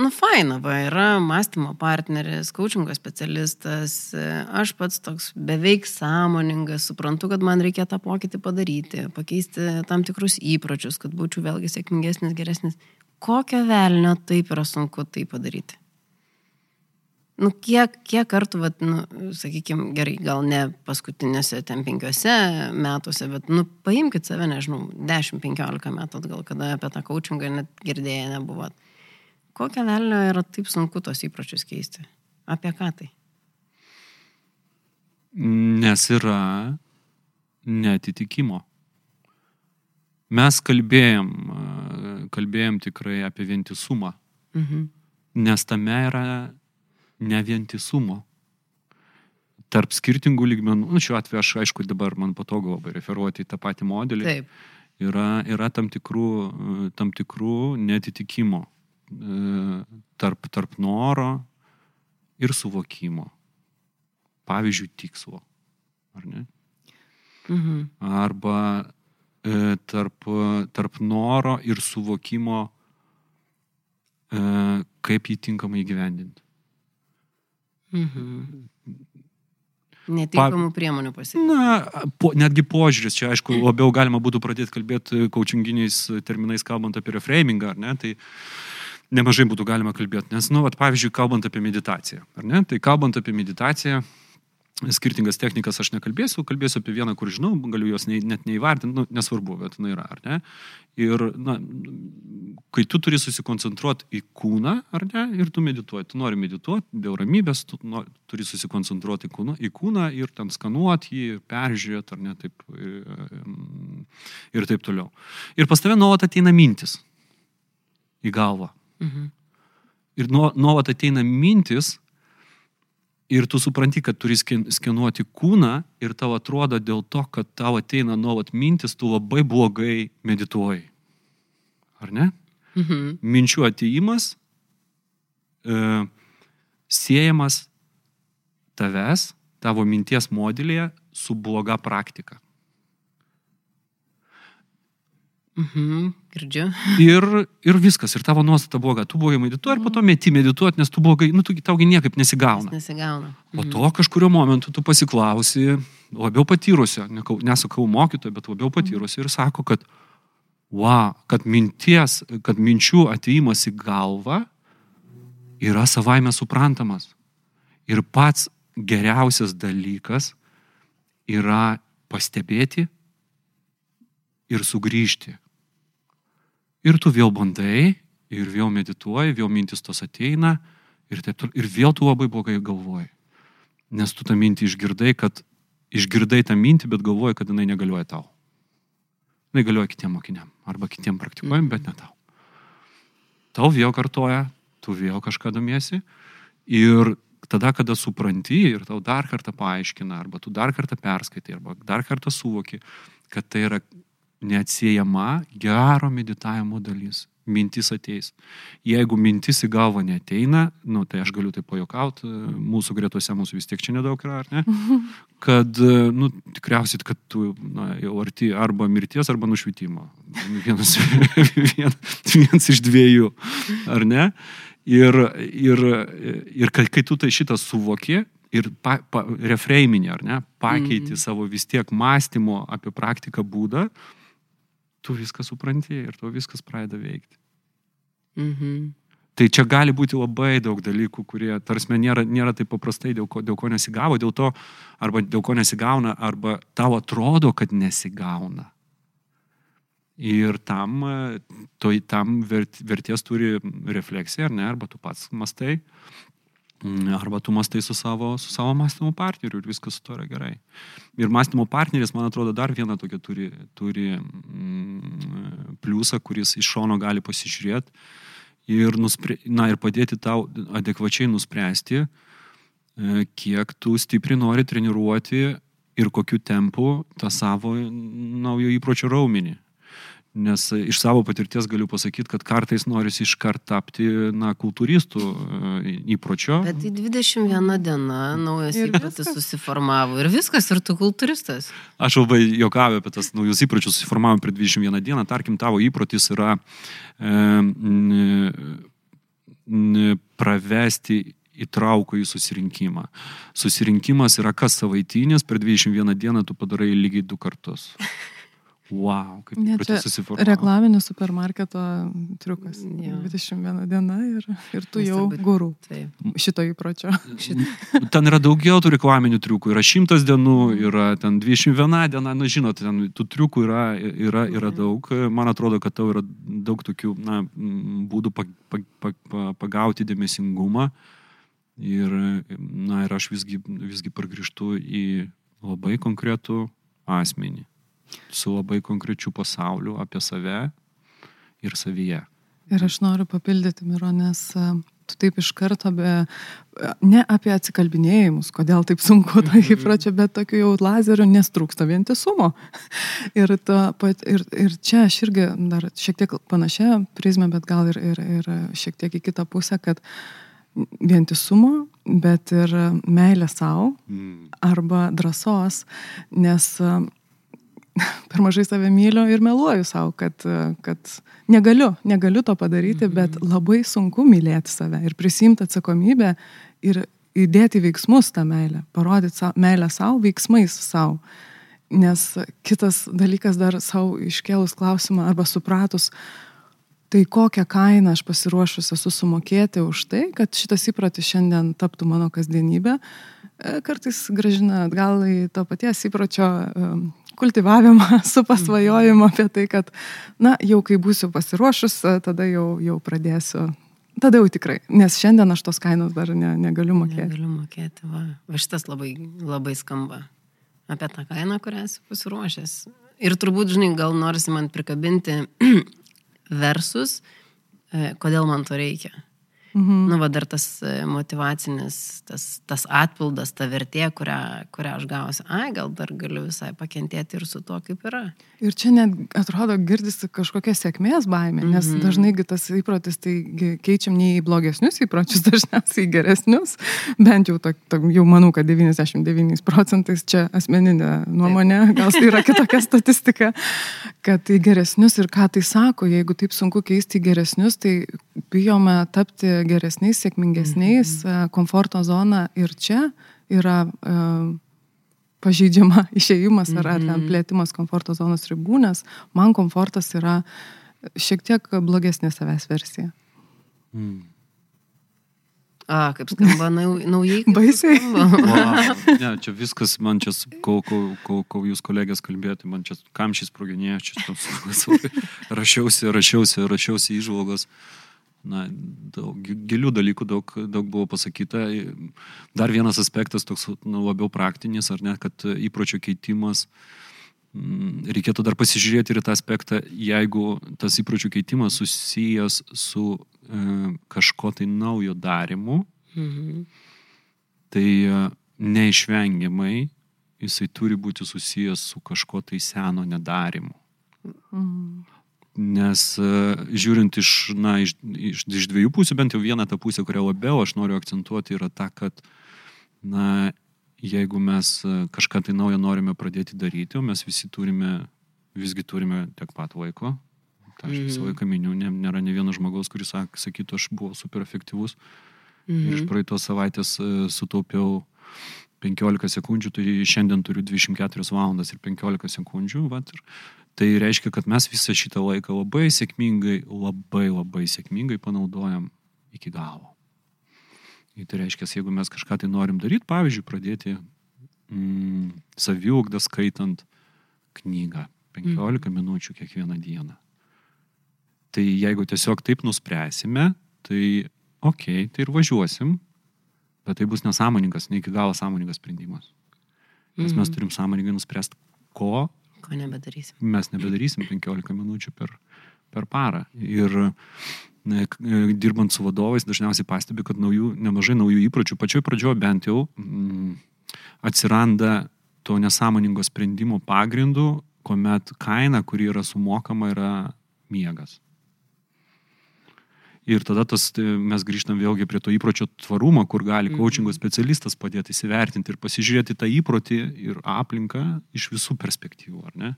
nu, faina, va, yra mąstymo partneris, coachingo specialistas, e, aš pats toks beveik sąmoningas, suprantu, kad man reikia tą pokytį padaryti, pakeisti tam tikrus įpročius, kad būčiau vėlgi sėkmingesnis, geresnis. Kokio velnio taip yra sunku tai padaryti? Nu, kiek, kiek kartų, vat, nu, sakykime, gerai, gal ne paskutinėse ten penkiose metuose, bet, nu, paimkite save, nežinau, 10-15 metų atgal, kada apie tą coachingą net girdėję nebuvot. Kokią velnio yra taip sunku tos įpročius keisti? Apie ką tai? Nes yra netitikimo. Mes kalbėjom, kalbėjom tikrai apie vientisumą. Mhm. Nes tame yra nevientisumo tarp skirtingų lygmenų. Nu, šiuo atveju aš, aišku, dabar man patogu labai referuoti į tą patį modelį. Taip. Yra, yra tam, tikrų, tam tikrų netitikimo e, tarp, tarp noro ir suvokimo. Pavyzdžiui, tikslo. Ar ne? Mhm. Arba e, tarp, tarp noro ir suvokimo, e, kaip jį tinkamai įgyvendinti. Mhm. Netinkamų priemonių pasirinkti. Na, po, netgi požiūris, čia aišku, labiau galima būtų pradėti kalbėti coachinginiais terminais, kalbant apie reframingą, ar ne? Tai nemažai būtų galima kalbėti, nes, nu, vat, pavyzdžiui, kalbant apie meditaciją, ar ne? Tai kalbant apie meditaciją, skirtingas technikas aš nekalbėsiu, kalbėsiu apie vieną, kur žinau, galiu jos ne, net neįvardinti, nu, nesvarbu, bet jinai yra, ar ne? Ir, na, kai tu turi susikoncentruoti į kūną, ar ne, ir tu medituoji, tu nori medituoti dėl ramybės, tu nori, turi susikoncentruoti į kūną, į kūną ir ten skanuoti jį, peržiūrėti, ar ne, taip, ir taip toliau. Ir pas tave nuolat ateina mintis į galvą. Mhm. Ir nuolat ateina mintis, ir tu supranti, kad turi skenuoti kūną ir tau atrodo dėl to, kad tau ateina nuolat mintis, tu labai blogai medituoji. Ar ne? Mhm. Minčių ateimas e, siejamas tavęs, tavo minties modelėje su bloga praktika. Mhm, girdžiu. Ir, ir viskas, ir tavo nuostata bloga. Tu blogai medituoji ir po to meti medituoti, nes tu blogai, nu, tu, taugi niekaip nesigauna. Nesigauna. Mhm. Po to kažkurio momentu tu pasiklausi labiau patyrusio, nesakau mokytojo, bet labiau patyrusio ir sako, kad, wow, kad minties, kad minčių ateimas į galvą yra savaime suprantamas. Ir pats geriausias dalykas yra pastebėti ir sugrįžti. Ir tu vėl bandai, ir vėl medituoji, vėl mintis tos ateina, ir, taip, ir vėl tu labai blogai galvoji. Nes tu tą mintį išgirdai, kad išgirdai tą mintį, bet galvoji, kad jinai negalioja tau. Jinai galioja kitiem mokiniam arba kitiem praktikuojam, bet ne tau. Tau vėl kartoja, tu vėl kažką domiesi ir tada, kada supranti ir tau dar kartą paaiškina, arba tu dar kartą perskaitai, arba dar kartą suvoki, kad tai yra neatsiejama gero meditavimo dalis. Mintis ateis. Jeigu mintis į galvą neteina, nu, tai aš galiu tai pajokauti, mūsų gretose mūsų vis tiek čia nedaug yra, ar ne? Kad, nu, tikriausiai, kad tu na, jau arti arba mirties, arba nušvitimo. Vienas, vien, vienas iš dviejų, ar ne? Ir, ir, ir kai, kai tu tai šitą suvoki, ir pa, pa, refreiminį, ar ne, pakeiti mm. savo vis tiek mąstymo apie praktiką būdą, tu viską supranti ir tu viskas pradeda veikti. Mhm. Tai čia gali būti labai daug dalykų, kurie, tarsi, nėra, nėra taip paprastai, dėl ko, dėl ko nesigavo, dėl to, arba dėl ko nesigauna, arba tau atrodo, kad nesigauna. Ir tam, to, tam vert, verties turi refleksija, ar ne, arba tu pats mastai, arba tu mastai su savo, su savo mąstymo partneriu ir viskas su to yra gerai. Ir mąstymo partneris, man atrodo, dar vieną tokią turi, turi mm, pliusą, kuris iš šono gali pasižiūrėti ir, nuspre, na, ir padėti tau adekvačiai nuspręsti, e, kiek tu stipriai nori treniruoti ir kokiu tempu tą savo naujo įpročio raumenį. Nes iš savo patirties galiu pasakyti, kad kartais norisi iškart tapti, na, kultūristų e, įpročio. Bet tai 21 diena naujas įprotis susiformavo ir viskas, ir tu kultūristas. Aš labai jokauju apie tas naujus įpročius susiformavo per 21 dieną. Tarkim, tavo įprotis yra e, n, n, pravesti įtraukų į susirinkimą. Susirinkimas yra kas savaitinis, per 21 dieną tu padarai lygiai du kartus. Wow, kaip ne, čia susiformavo. Reklaminis supermarketo triukas. Ja. 21 diena ir, ir tu jau gurų šito įpročio. Ten yra daugiau tų reklaminių triukų. Yra šimtas dienų, yra ten 21 diena, na žinot, ten tų triukų yra, yra, yra daug. Man atrodo, kad tau yra daug tokių na, būdų pag, pag, pag, pagauti dėmesingumą. Ir, na, ir aš visgi, visgi pargrįžtu į labai konkretų asmenį su labai konkrečiu pasauliu apie save ir savyje. Ir aš noriu papildyti, Miro, nes e, tu taip iš karto, be, ne apie atsikalbinėjimus, kodėl taip sunku to mhm. įpročio, bet tokių jau lazerių nestrūksta vientisumo. Ir, to, ir, ir čia aš irgi dar šiek tiek panašia prizmė, bet gal ir, ir, ir šiek tiek į kitą pusę, kad vientisumo, bet ir meilė savo mm. arba drąsos, nes per mažai save myliu ir meluoju savo, kad, kad negaliu, negaliu to padaryti, mhm. bet labai sunku mylėti save ir prisimti atsakomybę ir, įdėti veiksmus tą meilę, parodyti sa, meilę savo veiksmais savo. Nes kitas dalykas dar savo iškėlus klausimą arba supratus, tai kokią kainą aš pasiruošus esu sumokėti už tai, kad šitas įprotis šiandien taptų mano kasdienybė, e, kartais gražina atgal į to paties įpročio e, kultivavimą, su pasvajojimu apie tai, kad, na, jau kai būsiu pasiruošus, tada jau, jau pradėsiu. Tada jau tikrai, nes šiandien aš tos kainos dar ne, negaliu mokėti. Negaliu mokėti, va. Va šitas labai, labai skamba apie tą kainą, kurią esi pasiruošęs. Ir turbūt, žinai, gal norisi man prikabinti versus, e, kodėl man to reikia. Mhm. Nu, va dar tas e, motivacinis, tas, tas atpildas, ta vertė, kurią, kurią aš gausiu. Ai, gal dar galiu visai pakentėti ir su tuo, kaip yra. Ir čia net atrodo girdisi kažkokia sėkmės baimė, nes -hmm. dažnai tas įprotis tai keičiam ne į blogesnius įpročius, dažniausiai į geresnius. Bent jau, to, to, jau manau, kad 99 procentais čia asmeninė nuomonė, gal tai yra kitokia statistika, kad į geresnius ir ką tai sako, jeigu taip sunku keisti į geresnius, tai bijome tapti geresniais, sėkmingesniais, mhm. komforto zona ir čia yra uh, pažeidžiama išėjimas ar, ar ten mhm. plėtimas komforto zonos ribų, nes man komfortas yra šiek tiek blogesnė savęs versija. Mm. A, kaip skamba naujai. Baisiai. Wow. Ne, čia viskas, man čia, kol, kol, kol, kol jūs kolegės kalbėjote, man čia kamšys proginėjo, čia rašiausi, rašiausi, rašiausi įžvalgas. Uh, na, daug gilių dalykų daug, daug buvo pasakyta. Dar vienas aspektas toks na, labiau praktinis, ar ne, kad įpročio keitimas, mm, reikėtų dar pasižiūrėti ir tą aspektą, jeigu tas įpročių keitimas susijęs su e, kažko tai naujo darimu, mhm. tai e, neišvengiamai jisai turi būti susijęs su kažko tai seno nedarimu. Mhm. Nes e, žiūrint iš, na, iš, iš, iš dviejų pusių, bent jau vieną tą pusę, kurią labiau aš noriu akcentuoti, yra ta, kad, na, jeigu mes e, kažką tai naujo norime pradėti daryti, o mes visi turime, visgi turime tiek pat laiko, tai aš visą mhm. laiką miniu, nėra ne vieno žmogaus, kuris sakytų, aš buvau super efektyvus. Mhm. Ir iš praeitos savaitės e, sutaupiau 15 sekundžių, tai šiandien turiu 24 valandas ir 15 sekundžių. Vat, ir Tai reiškia, kad mes visą šitą laiką labai sėkmingai, labai labai sėkmingai panaudojam iki galo. Ir tai reiškia, jeigu mes kažką tai norim daryti, pavyzdžiui, pradėti mm, saviugdą skaitant knygą 15 mm. minučių kiekvieną dieną. Tai jeigu tiesiog taip nuspręsime, tai ok, tai ir važiuosim, bet tai bus nesąmoningas, ne iki galo sąmoningas sprendimas. Nes mes mhm. turim sąmoningai nuspręsti, ko Ko nebedarysim. Mes nebedarysim 15 minučių per, per parą. Ir ne, dirbant su vadovais dažniausiai pastebi, kad naujų, nemažai naujų įpročių, pačioj pradžioje bent jau, mm, atsiranda to nesąmoningo sprendimo pagrindų, kuomet kaina, kuri yra sumokama, yra miegas. Ir tada tas, tai mes grįžtam vėlgi prie to įpročio tvarumo, kur gali coachingo mhm. specialistas padėti įsivertinti ir pasižiūrėti tą įprotį ir aplinką iš visų perspektyvų, ar ne?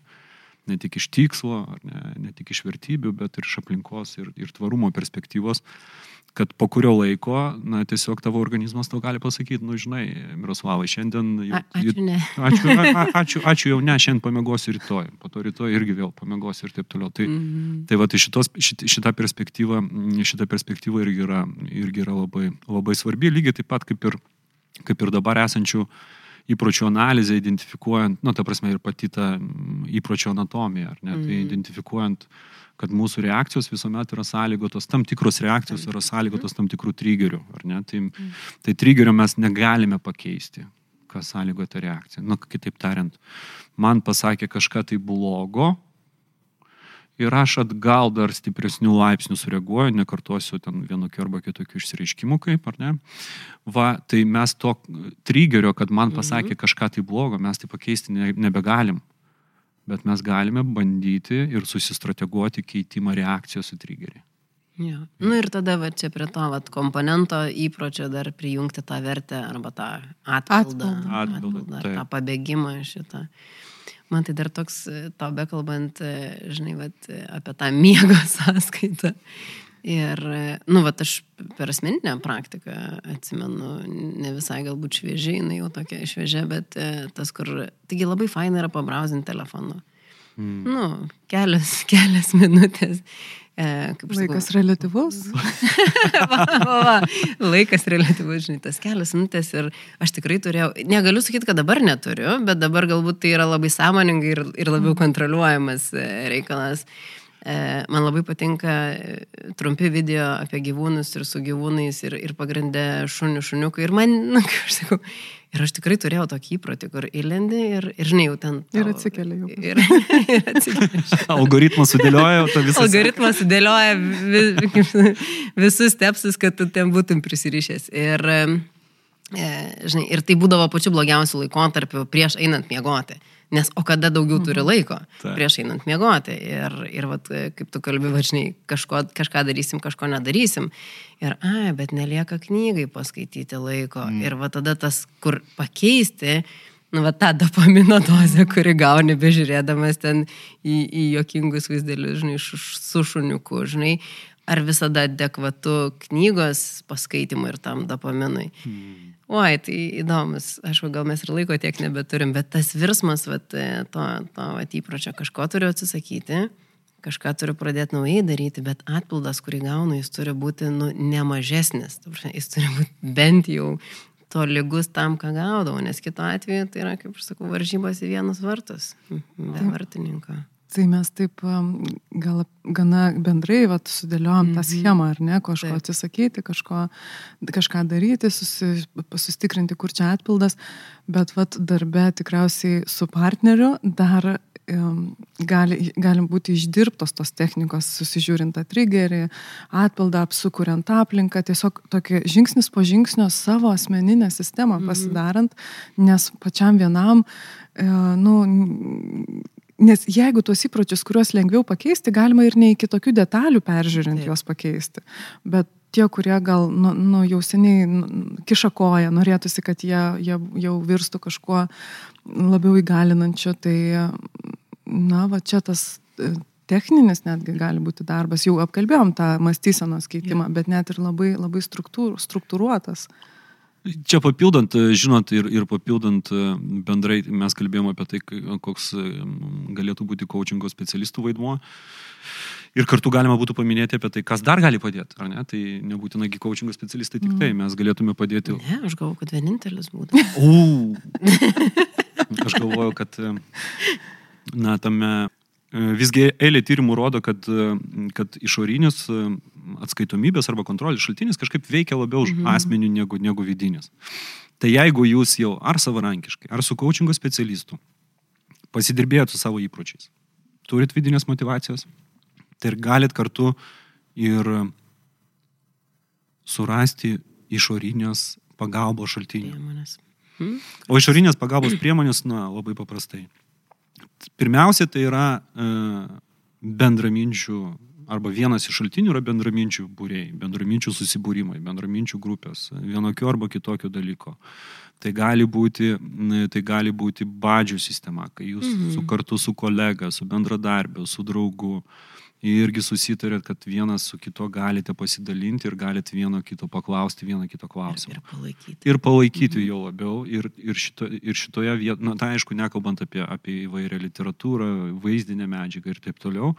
Ne tik iš tikslo, ne, ne tik iš vertybių, bet ir iš aplinkos ir, ir tvarumo perspektyvos kad po kurio laiko, na, tiesiog tavo organizmas tau gali pasakyti, nu, žinai, Miroslavai, šiandien jau... A, ačiū, ne. Ačiū, a, ačiū, ačiū jau ne, šiandien pamiegosiu rytoj, po to rytoj irgi vėl pamiegosiu ir taip toliau. Tai, mm -hmm. tai va, tai šitos, šit, šita perspektyva, šita perspektyva irgi yra, irgi yra labai, labai svarbi, lygiai taip pat kaip ir, kaip ir dabar esančių įpročių analizė, identifikuojant, na, nu, ta prasme, ir pati ta įpročio anatomija, ar ne, mm tai mhm. identifikuojant kad mūsų reakcijos visuomet yra sąlygotos, tam tikros reakcijos yra sąlygotos tam tikrų trigerių, ar ne? Tai, tai trigerio mes negalime pakeisti, kas sąlygoja tą reakciją. Na, nu, kitaip tariant, man pasakė kažką tai blogo ir aš atgal dar stipresnių laipsnių sureaguoju, nekartosiu ten vienokių arba kitokių išsireiškimų kaip, ar ne. Va, tai mes to trigerio, kad man pasakė mhm. kažką tai blogo, mes tai pakeisti nebegalim bet mes galime bandyti ir susistrateguoti keitimą reakcijos į trigerį. Ja. Nu ir tada va, čia prie to vat, komponento įpročio dar prijungti tą vertę arba tą atpildą, atpildą, atpildą tai. tą pabėgimą šitą. Man tai dar toks, e, tau bekalbant, e, žinai, vat, e, apie tą miego sąskaitą. Ir, nu, va, aš per asmeninę praktiką atsimenu, ne visai galbūt šviežiai, jinai jau tokia šviežia, bet tas, kur, taigi labai faina yra pabrausinti telefonu. Mm. Nu, kelias, kelias minutės. E, kaip aš sakau, Laikas relativus. va, va, va. Laikas relativus, žinai, tas kelias minutės ir aš tikrai turėjau, negaliu sakyti, kad dabar neturiu, bet dabar galbūt tai yra labai sąmoningai ir, ir labiau kontroliuojamas e, reikalas. E, Man labai patinka trumpi video apie gyvūnus ir su gyvūnais ir, ir pagrindę šunių šuniukai. Ir man, na, kaip aš sakau, ir aš tikrai turėjau tokį įprotį, kur įlendi ir, ir žinai, jau ten... Ir tau- atsikeli jau. Ir, ir atsikeli. Algoritmas sudėlioja tą visą. Algoritmas sudėlioja vi, kaip- visus stepsus, kad tu ten būtum prisirišęs. Ir, e, žinai, ir tai būdavo pačiu blogiausiu laikotarpiu prieš einant miegoti. Nes o kada daugiau turi laiko Taip. prieš einant miegoti. Ir, ir vat, kaip tu kalbi, važinai, kažką darysim, kažko nedarysim. Ir, ai, bet nelieka knygai paskaityti laiko. Mm. Ir va tada tas, kur pakeisti, nu, va tą dopamino dozę, kuri gauni bežiūrėdamas ten į, į jokingus vaizdelius, žinai, su šuniuku, žinai, ar visada adekvatu knygos paskaitimui ir tam dopaminui. Hmm. Oi, tai įdomus, aišku, gal mes ir laiko tiek nebeturim, bet tas virsmas, vat, e, to, to vat, įpročio, kažko turiu atsisakyti, kažką turiu pradėti naujai daryti, bet atpildas, kurį gaunu, jis turi būti nu, nemažesnis, jis turi būti bent jau to lygus tam, ką gaudavau, nes kitu atveju tai yra, kaip aš sakau, varžybos į vienus vartus, be vartininko. Tai mes taip gal gana bendrai vat, sudėliojom tą schemą, ar ne, kažko Taip. atsisakyti, kažko, kažką daryti, susi, sustikrinti, kur čia atpildas, bet vat, darbe tikriausiai su partneriu dar gali, galim būti išdirbtos tos technikos, susižiūrint tą triggerį, atpildą, apsukuriant aplinką, tiesiog tokį žingsnis po žingsnio savo asmeninę sistemą pasidarant, nes pačiam vienam, e, nu, Nes jeigu tuos įpročius, kuriuos lengviau pakeisti, galima ir ne iki tokių detalių peržiūrint Taip. juos pakeisti. Bet tie, kurie gal nu, nu, jau seniai nu, kiša koją, norėtųsi, kad jie, jie jau virstų kažkuo labiau įgalinančiu, tai, na, va čia tas e, techninis netgi gali būti darbas. Jau apkalbėjom tą mąstysenos keitimą, bet net ir labai, labai struktūr, struktūruotas. Čia papildant, e, žinot, ir, ir papildant e, bendrai, mes kalbėjome apie tai, koks e, galėtų būti coachingo specialistų vaidmuo. Ir kartu galima būtų paminėti apie tai, kas dar gali padėti, ar ne? Tai nebūtinai coachingo specialistai tik tai, mes galėtume padėti. Ne, aš galvoju, kad vienintelis būtų. O, aš galvoju, kad na, tame visgi eilė tyrimų rodo, kad, kad išorinis atskaitomybės arba kontrolės šaltinis kažkaip veikia labiau už asmenį negu, negu vidinis. Tai jeigu jūs jau ar savarankiškai, ar su coachingo specialistu pasidirbėjot su savo įpročiais, turit vidinės motivacijos, tai ir galit kartu ir surasti išorinės pagalbos šaltinių. Priemonės. O išorinės pagalbos priemonės, na, labai paprastai. Pirmiausia, tai yra e, bendraminčių, arba vienas iš šaltinių yra bendraminčių būriai, bendraminčių susibūrimai, bendraminčių grupės, vienokio arba kitokio dalyko. Tai gali būti, tai gali būti badžių sistema, kai jūs mhm. su kartu su kolega, su bendradarbiu, su draugu irgi susitarėt, kad vienas su kito galite pasidalinti ir galite vieno kito paklausti, vieno kito klausimo. Ir palaikyti. Ir palaikyti mhm. jo labiau. Ir, ir, šito, ir šitoje vietoje, na tai aišku, nekalbant apie, apie įvairią literatūrą, vaizdinę medžiagą ir taip toliau.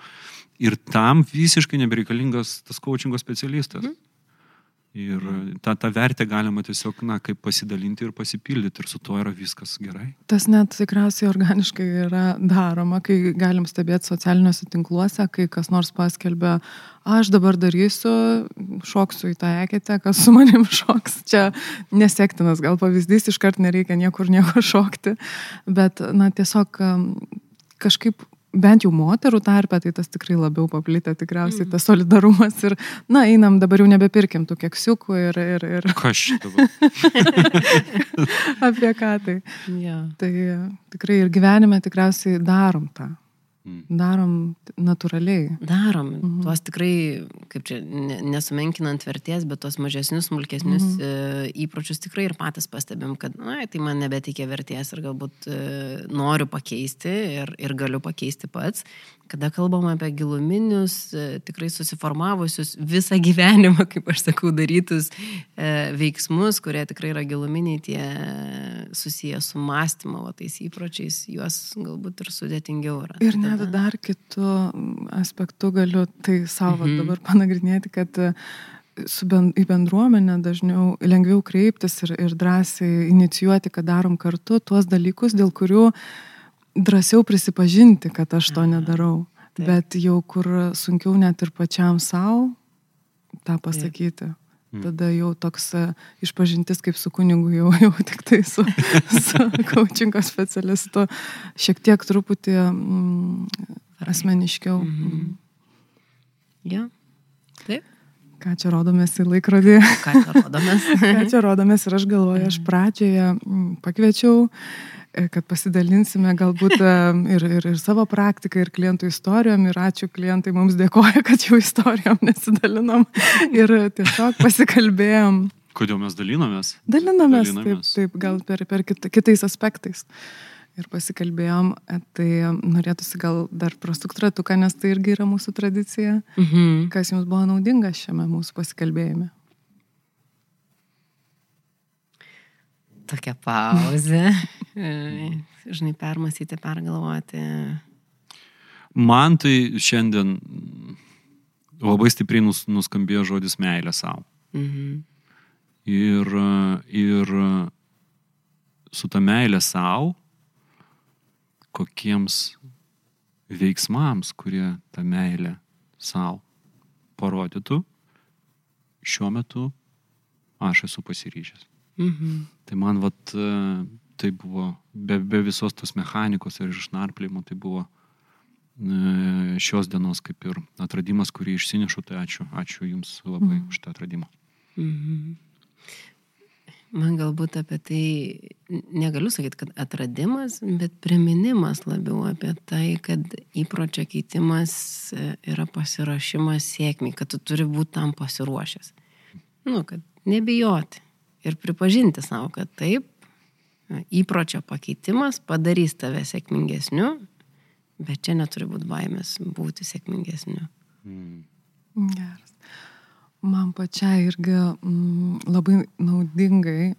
Ir tam visiškai nebereikalingas tas coachingo specialistas. Mhm. Ir tą, tą vertę galima tiesiog, na, kaip pasidalinti ir pasipildyti ir su tuo yra viskas gerai. Tas net tikriausiai organiškai yra daroma, kai galim stebėti socialiniuose tinkluose, kai kas nors paskelbia, aš dabar darysiu, šoksiu į tą eketę, kas su manim šoks. Čia nesektinas gal pavyzdys, iškart nereikia niekur nieko šokti, bet, na, tiesiog kažkaip bent jau moterų tarpe, tai tas tikrai labiau paplitę tikriausiai, tas solidarumas ir, na, einam, dabar jau nebepirkim tų keksiukų ir, ir, ir va? apie ką tai. Ja. Tai tikrai ir gyvenime tikriausiai darom tą. Mm. Darom natūraliai. Darom. Mhm. Tuos tikrai, kaip čia, ne- nesumenkinant vertės, bet tos mažesnius, smulkesnius Mhm. e, įpročius tikrai ir patys pastebim, kad, na, tai man nebeteikia vertės ir galbūt e, noriu pakeisti ir, ir galiu pakeisti pats. Kada kalbam apie giluminius, e, tikrai susiformavusius visą gyvenimą, kaip aš sakau, darytus e, veiksmus, kurie tikrai yra giluminiai, tie susiję su mąstymo, va, tais įpročiais, juos galbūt ir sudėtingiau yra. Ir net tada- dar kitų aspektų galiu tai savo Mhm. dabar panagrinėti, kad e, su ben, į bendruomenę dažniau lengviau kreiptis ir, ir drąsiai inicijuoti, kad darom kartu tuos dalykus, dėl kurių drąsiau prisipažinti, kad aš to nedarau. Taip. Bet jau kur sunkiau net ir pačiam savo tą pasakyti. Tada jau toks e, išpažintis kaip su kunigu, jau, jau tik tai su, su coachingo specialistu, šiek tiek truputį mm, asmeniškiau. Mhm. Ja. Taip. Ką čia rodomės į laikrodį? Ką čia rodomės? Ką čia rodomės ir aš galvoju, aš pradžioje mm, pakviečiau, e, kad pasidalinsime galbūt ir, ir, ir savo praktiką, ir klientų istorijom. Ir ačiū klientai mums dėkoja, kad jų istorijom nesidalinom. Ir tiesiog pasikalbėjom. Kodėl mes dalinomės? Dalinomės, taip, Dalinamės. taip, gal per, per kit, kitais aspektais. Ir pasikalbėjom, e, tai norėtųsi gal dar prasukti ratuką, nes tai irgi yra mūsų tradicija. Mhm. Kas jums buvo naudinga šiame mūsų pasikalbėjime? Tokia pauzė. Žinai, permastyti, pergalvoti. Man tai šiandien labai stipriai nus, nuskambėjo žodis meilė savo. Mhm. Ir, ir su ta meilė savo, kokiems veiksmams, kurie tą meilę savo parodytų, šiuo metu aš esu pasiryžęs. Mhm. Tai man vat, tai buvo, be, be visos tos mechanikos ir išnarplėjimo, tai buvo e, šios dienos kaip ir atradimas, kurį išsinešu, tai ačiū, ačiū Jums labai Mhm. už tą atradimą. Mhm. Man galbūt apie tai, negaliu sakyti, kad atradimas, bet priminimas labiau apie tai, kad įpročio keitimas e, yra pasiruošimas sėkmiai, kad tu turi būti tam pasiruošęs. Nu, kad nebijoti ir pripažinti savo, kad taip, įpročio pakeitimas padarys tave sėkmingesniu, bet čia neturi būti baimės būti sėkmingesniu. Geras. Man pačiai irgi mm, labai naudingai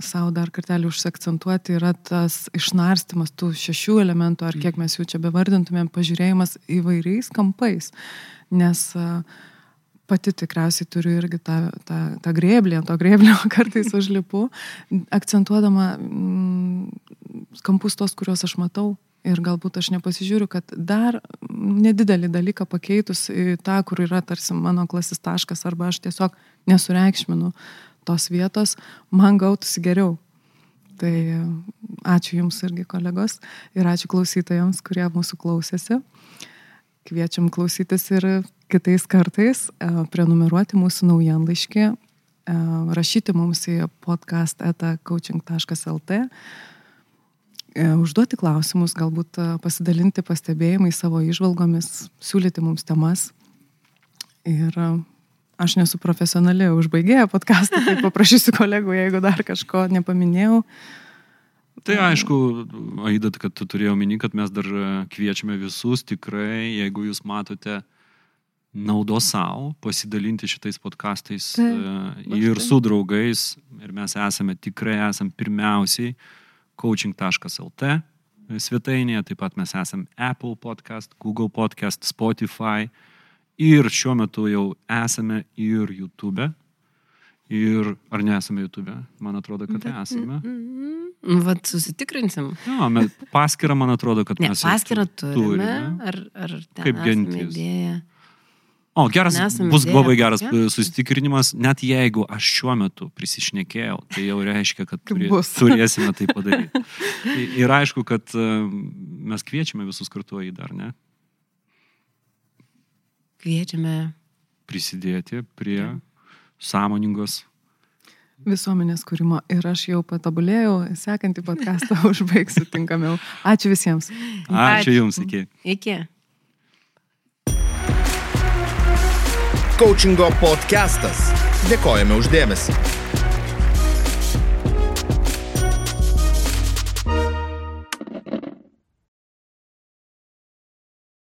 savo dar kartelį užsakcentuoti yra tas išnarstimas tų šešių elementų, ar kiek mes jų čia bevardintumėm, pažiūrėjimas įvairiais kampais. Nes a, pati tikriausiai turiu irgi tą, tą, tą grėblį, to grėblio kartais užlipu, akcentuodama mm, kampus tos, kuriuos aš matau. Ir galbūt aš nepasižiūriu, kad dar nedidelį dalyką pakeitus į tą, kur yra tarsi mano klasis taškas, arba aš tiesiog nesureikšminu tos vietos, man gautųsi geriau. Tai ačiū Jums irgi kolegos ir ačiū klausytojams, kurie mūsų klausėsi. Kviečiam klausytis ir kitais kartais, e, prenumeruoti mūsų naujienlaiškį, e, rašyti mums į podcast.coaching.lt, e, užduoti klausimus, galbūt pasidalinti pastebėjimai savo išvalgomis, siūlyti mums temas. Ir aš nesu profesionali užbaigėja podcastą, tai paprašysiu kolegų, jeigu dar kažko nepaminėjau. Tai aišku, Aida, kad tu turėjau minį, kad mes dar e, kviečiame visus tikrai, jeigu jūs matote naudos savo, pasidalinti šitais e, va ir štai. su draugais. Ir mes esame tikrai, esame pirmiausiai coaching.lt svetainėje, taip pat mes esame Apple podcast, Google podcast, Spotify ir šiuo metu jau esame ir YouTube. Ir ar nesame YouTube? Man atrodo, kad esame. Nu, Vat susitikrinsim. Jo, mes paskirą, man atrodo, kad Ne, mes paskirą tu- turime. Ar, ar Kaip gentis. įdėję? O, geras, Nesame bus labai geras tokia? susitikrinimas, net jeigu aš šiuo metu prisišnekėjau, tai jau reiškia, kad turė, turėsime tai padaryti. Ir aišku, kad e, mes kviečiame visus kartu į dar, ne, Kviečiame. prisidėti prie sąmoningos. Visuomenės kūrimo ir aš jau patobulėjau, sekantį podcastą užbaigsiu tinkamiau. Ačiū visiems. Ačiū Jums, iki. Iki. coachingo podcastas. Dėkojame uždėmesi.